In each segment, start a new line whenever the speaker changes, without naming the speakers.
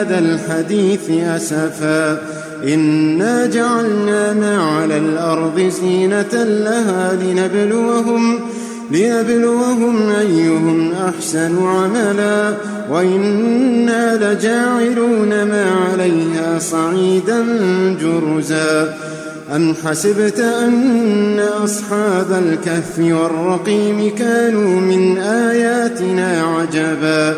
بهذا الحديث أسفا. إنا جعلنا ما على الأرض زينة لها لنبلوهم ليبلوهم أيهم أحسن عملا. وإنا لجاعلون ما عليها صعيدا جرزا. أم حسبت أن أصحاب الكهف والرقيم كانوا من آياتنا عجبا؟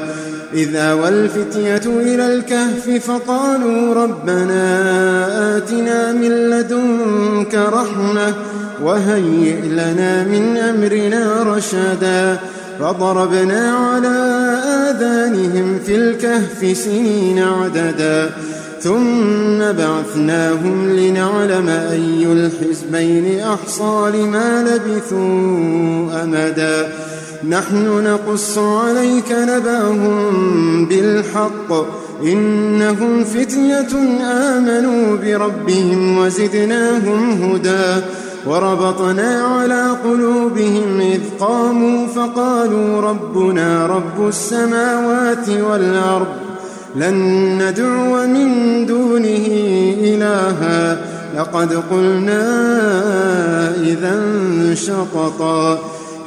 إذا والفتية إلى الكهف فقالوا ربنا آتنا من لدنك رحمة وهيئ لنا من أمرنا رشدا فضربنا على آذانهم في الكهف سنين عددا ثم بعثناهم لنعلم أي الحزبين أحصى لما لبثوا أمدا نحن نقص عليك نبأهم بالحق. إنهم فتية آمنوا بربهم وزدناهم هدى. وربطنا على قلوبهم إذ قاموا فقالوا ربنا رب السماوات والأرض. لن ندعو من دونه إلها. لقد قلنا إذا شططا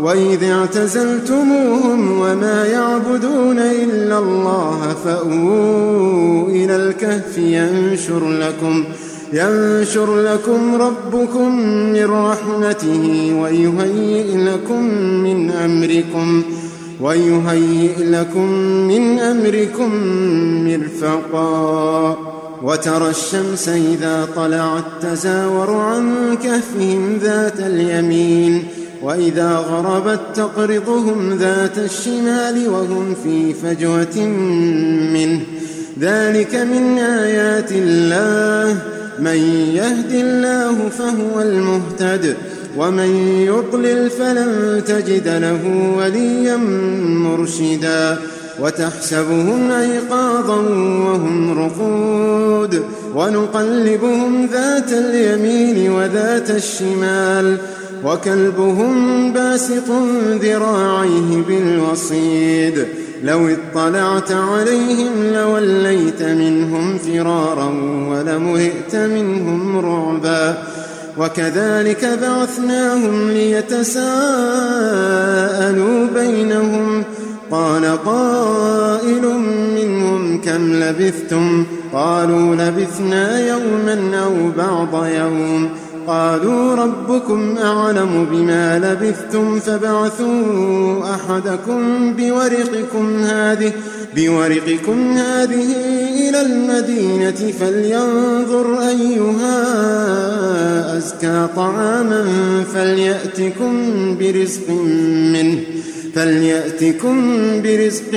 وإذ اعتزلتموهم وما يعبدون إلا الله فأووا إلى الكهف ينشر لكم ينشر لكم ربكم من رحمته ويهيئ لكم من أمركم ويهيئ لكم من أمركم مرفقا وترى الشمس إذا طلعت تزاور عن كهفهم ذات اليمين وإذا غربت تقرضهم ذات الشمال وهم في فجوة منه. ذلك من آيات الله. من يهد الله فهو المهتد. ومن يضلل فلن تجد له وليا مرشدا. وتحسبهم أيقاظا وهم رقود. ونقلبهم ذات اليمين وذات الشمال. وكلبهم باسط ذراعيه بالوصيد. لو اطلعت عليهم لوليت منهم فرارا ولمهئت منهم رعبا. وكذلك بعثناهم ليتساءلوا بينهم. قال قائل منهم كم لبثتم؟ قالوا لبثنا يوما أو بعض يوم. قالوا ربكم أعلم بما لبثتم فبعثوا أحدكم بورقكم هذه بورقكم هذه إلى المدينة فلينظر أيها أزكى طعاما فليأتكم برزق منه فليأتكم برزق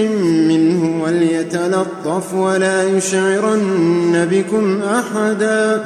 منه وليتلطف ولا يشعرن بكم أحدا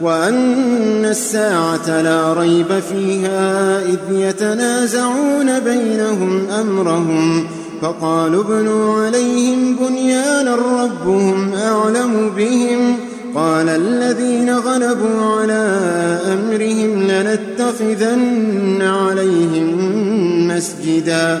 وأن الساعة لا ريب فيها إذ يتنازعون بينهم أمرهم فقالوا ابنوا عليهم بنيانا ربهم أعلم بهم قال الذين غلبوا على أمرهم لنتخذن عليهم مسجدا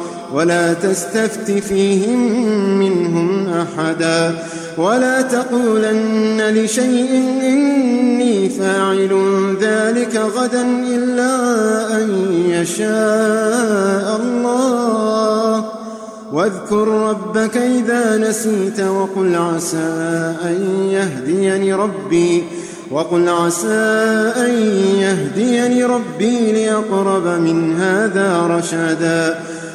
ولا تستفت فيهم منهم أحدا ولا تقولن لشيء إني فاعل ذلك غدا إلا أن يشاء الله. واذكر ربك إذا نسيت وقل عسى أن يهديني ربي وقل عسى أن يهديني ربي ليقرب من هذا رشدا.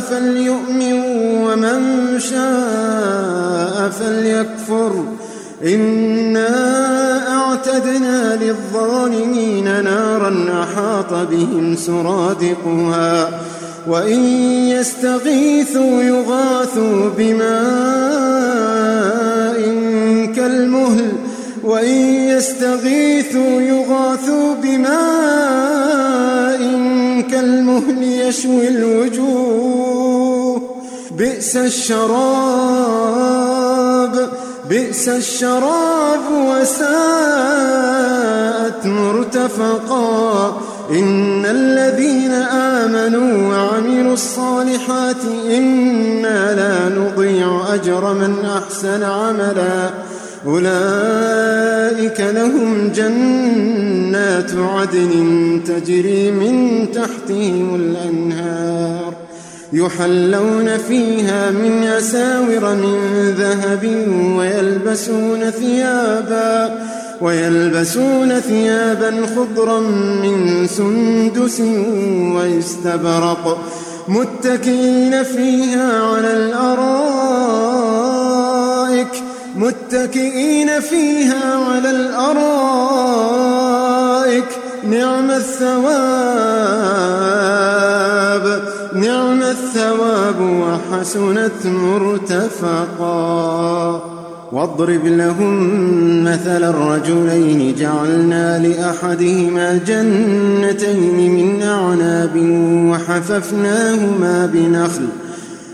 فليؤمن ومن شاء فليكفر. إنا أعتدنا للظالمين نارا أحاط بهم سرادقها وإن يستغيثوا يغاثوا بماء كالمهل وإن يستغيثوا يغاثوا بماء يشوي الوجوه بئس الشراب بئس الشراب وساءت مرتفقا. إن الذين آمنوا وعملوا الصالحات إنا لا نضيع أجر من أحسن عملا. أولئك لهم جنات عدن تجري من تحتهم الأنهار يحلون فيها من أساور من ذهب ويلبسون ثيابا ويلبسون ثيابا خضرا من سندس واستبرق متكئين فيها على الأرائك متكئين فيها على الأرائك. نعم الثواب نعم الثواب وحسنت مرتفقا. واضرب لهم مثل الرجلين. جعلنا لأحدهما جنتين من أعناب وحففناهما بنخل.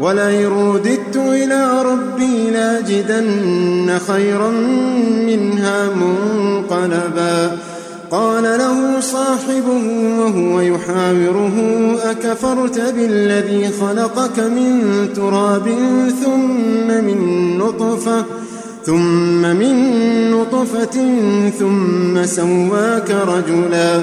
ولئن رددت إلى ربي لأجدن خيرا منها منقلبا. قال له صاحبه وهو يحاوره أكفرت بالذي خلقك من تراب ثم من نطفة ثم من نطفة ثم سواك رجلا.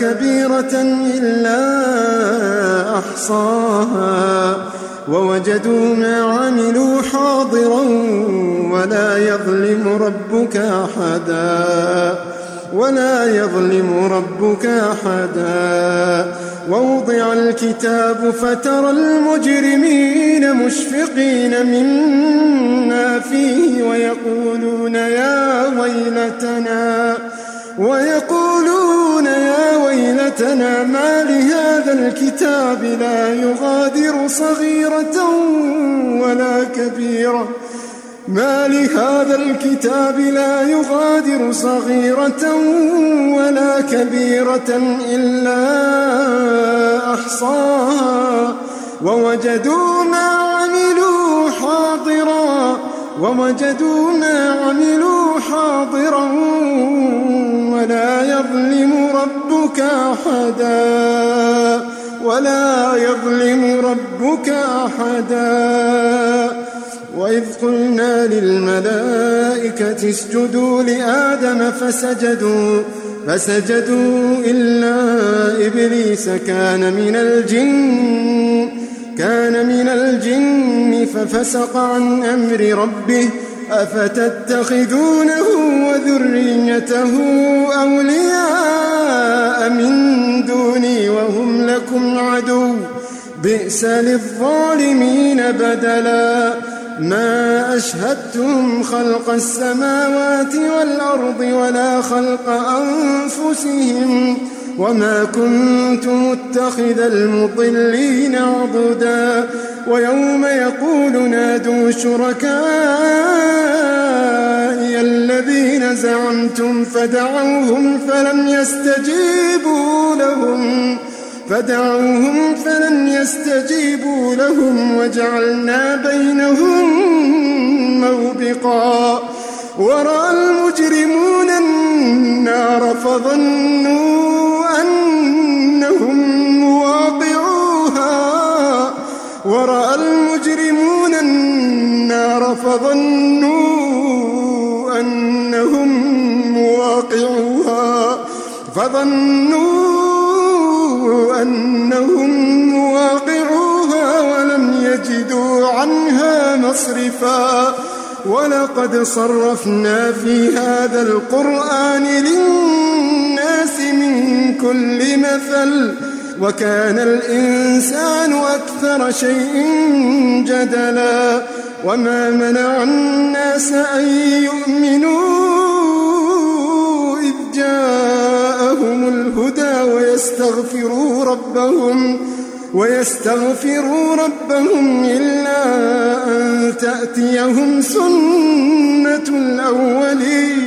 كبيرة إلا أحصاها ووجدوا ما عملوا حاضرا ولا يظلم ربك أحدا ولا يظلم ربك أحدا. ووضع الكتاب فترى المجرمين مشفقين مما فيه ويقولون يا ويلتنا ويقولون يا ويلتنا ما لهذا الكتاب لا يغادر صغيرة ولا كبيرة. ما لهذا الكتاب لا يغادر صغيرة ولا كبيرة إلا أحصاها. ووجدوا ما عملوا حاضرا ووجدوا ما عملوا حاضرا. أحدا ولا يظلم ربك أحدا. وإذ قلنا للملائكة اسجدوا لآدم فسجدوا فسجدوا إلا إبليس كان من الجن كان من الجن ففسق عن أمر ربه. أفتتخذونه وذريته أولياء من دوني وهم لكم عدو؟ بئس للظالمين بدلا. ما أشهدتم خلق السماوات والأرض ولا خلق أنفسهم وما كنت متخذ المضلين عضدا. ويوم يقول نادوا شركائي زعمتم فدعوهم فلم يستجيبوا لهم فدعوهم فلم يستجيبوا لهم وجعلنا بينهم موبقا. ورأى المجرمون النار فظنوا أنهم مواقعوها. ورأى المجرمون النار فظنوا فظنوا أنهم مواقعوها ولم يجدوا عنها مصرفا. ولقد صرفنا في هذا القرآن للناس من كل مثل وكان الإنسان أكثر شيء جدلا. وما منع الناس أن يؤمنوا إذ الهدى ويستغفروا ربهم ويستغفروا ربهم إلا أن تأتيهم سنة الأولين.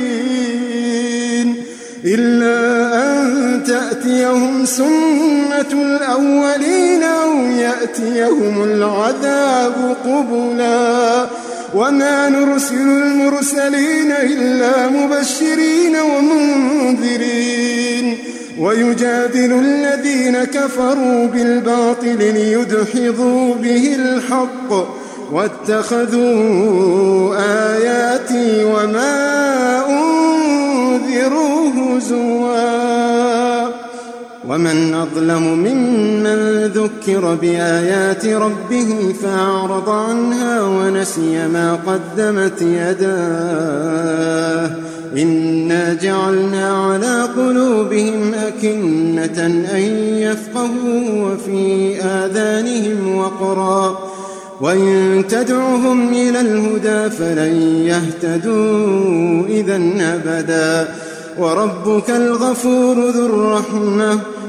إلا أن تأتيهم سنة الأولين أو يأتيهم العذاب قبلا. وما نرسل المرسلين إلا مبشرين ومنذرين. ويجادل الذين كفروا بالباطل ليدحضوا به الحق واتخذوا آياتي وما ومن أظلم ممن ذكر بآيات ربه فأعرض عنها ونسي ما قدمت يداه. إنا جعلنا على قلوبهم أكنة أن يفقهوا وفي آذانهم وقرا. وإن تدعهم إلى الهدى فلن يهتدوا إذا أبدا. وربك الغفور ذو الرحمة.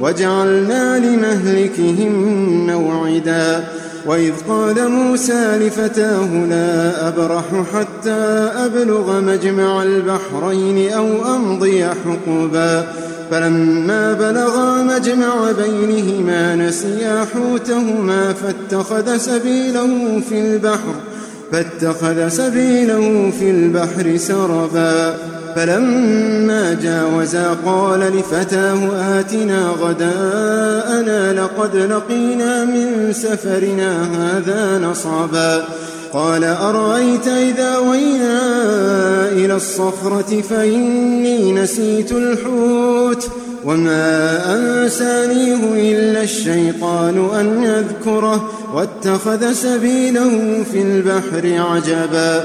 وجعلنا لمهلكهم موعدا. وإذ قال موسى لفتاه لا أبرح حتى أبلغ مجمع البحرين أو أمضي حقبا. فلما بلغا مجمع بينهما نسيا حوتهما فاتخذ سبيله في البحر فاتخذ سبيله في البحر سربا. فلما جاوزا قال لفتاه آتنا غداءنا لقد لقينا من سفرنا هذا نصبا قال أرأيت إذا وينا إلى الصخرة فإني نسيت الحوت وما أنسانيه إلا الشيطان أن يذكره واتخذ سبيله في البحر عجبا.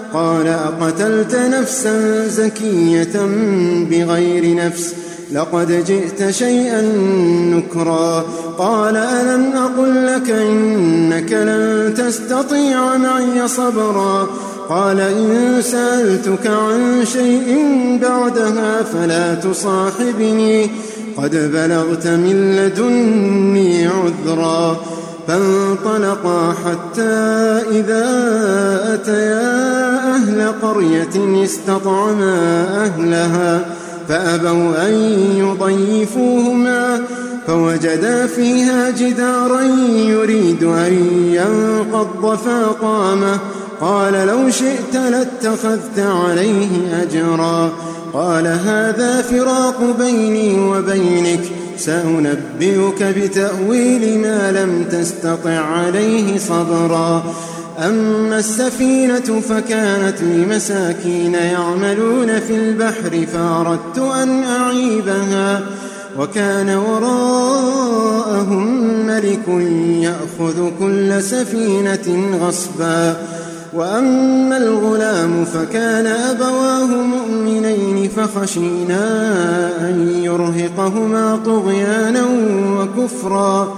قال أقتلت نفسا زكية بغير نفس لقد جئت شيئا نكرا قال ألم أقل لك إنك لن تستطيع معي صبرا قال إن سألتك عن شيء بعدها فلا تصاحبني قد بلغت من لدني عذرا فانطلقا حتى إذا أتيا أهل قرية استطعما أهلها فأبوا أن يضيفوهما فوجدا فيها جدارا يريد أن ينقض فاقامه. قال لو شئت لاتخذت عليه أجرا. قال هذا فراق بيني وبينك سأنبئك بتأويل ما لم تستطع عليه صبرا. أما السفينة فكانت لمساكين يعملون في البحر فأردت أن أعيبها وكان وراءهم ملك يأخذ كل سفينة غصبا وأما الغلام فكان أبواه مؤمنين فخشينا أن يرهقهما طغيانا وكفرا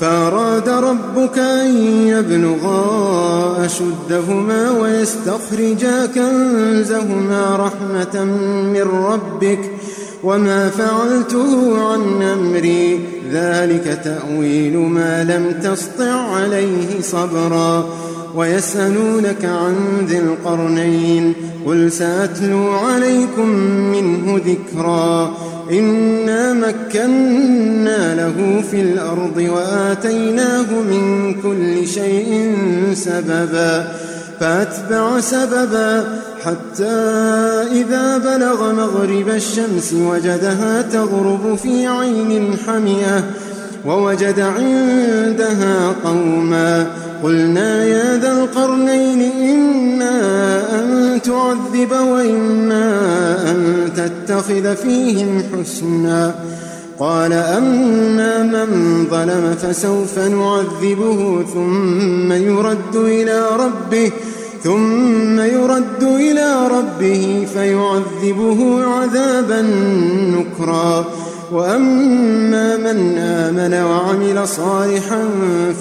فأراد ربك أن يبلغا أشدهما ويستخرجا كنزهما رحمة من ربك وما فعلته عن أمري ذلك تأويل ما لم تسطع عليه صبرا. ويسألونك عن ذي القرنين قل سأتلو عليكم منه ذكرا. إنا مكنا له في الأرض وآتيناه من كل شيء سببا فأتبع سببا حتى إذا بلغ مغرب الشمس وجدها تغرب في عين حمئة ووجد عندها قوما قلنا يا ذا القرنين إما أن تعذب وإما أن تتخذ فيهم حسنا قال أما من ظلم فسوف نعذبه ثم يرد إلى ربه ثم يرد إلى ربه فيعذبه عذابا نكرا وأما من آمن وعمل صالحا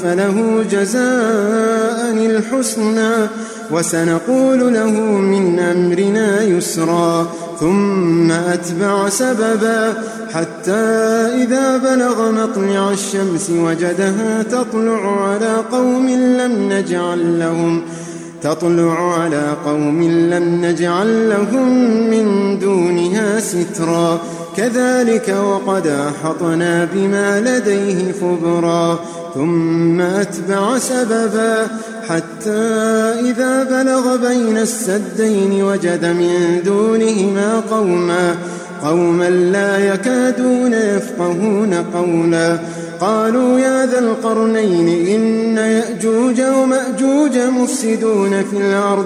فله جزاء الحسنى وسنقول له من أمرنا يسرا ثم أتبع سببا حتى إذا بلغ مطلع الشمس وجدها تطلع على قوم لم نجعل لهم تطلع على قوم لم نجعل لهم من دونها سترا. كذلك وقد أحطنا بما لديه خبرا ثم أتبع سببا حتى إذا بلغ بين السدين وجد من دونهما قوما قوما لا يكادون يفقهون قولا. قالوا يا ذا القرنين إن يأجوج ومأجوج مفسدون في الأرض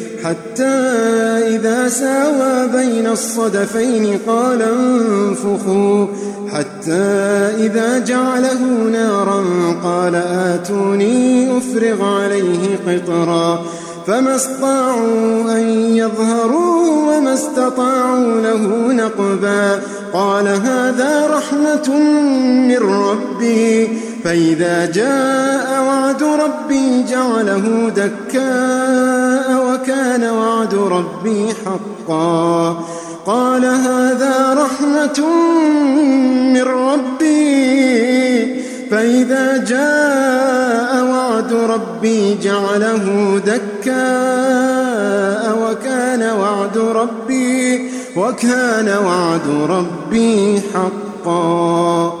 حتى إذا ساوى بين الصدفين قال انفخوا. حتى إذا جعله نارا قال آتوني أفرغ عليه قطرا. فما استطاعوا أن يظهروا وما استطاعوا له نقبا. قال هذا رحمة من ربي. فإذا جاء وعد ربي جعله دكاء وكان وعد ربي حقا. قال هذا رحمة من ربي. فإذا جاء وعد ربي جعله دكاء وكان وعد ربي وكان وعد ربي حقا.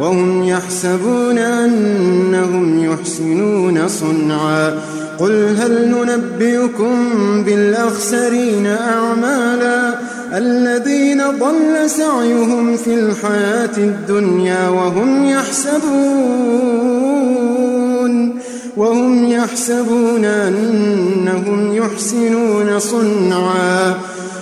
وهم يحسبون أنهم يحسنون صنعا. قل هل ننبئكم بالأخسرين أعمالا الذين ضل سعيهم في الحياة الدنيا وهم يحسبون وهم يحسبون أنهم يحسنون صنعا.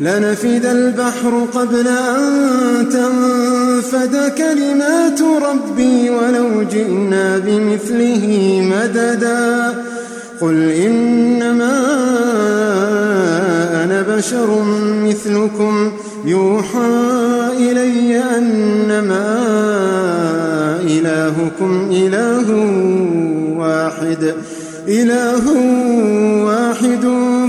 لنفد البحر قبل أن تنفد كلمات ربي ولو جئنا بمثله مددا. قل إنما أنا بشر مثلكم. يوحى إلي أنما إلهكم إله واحد. إله واحد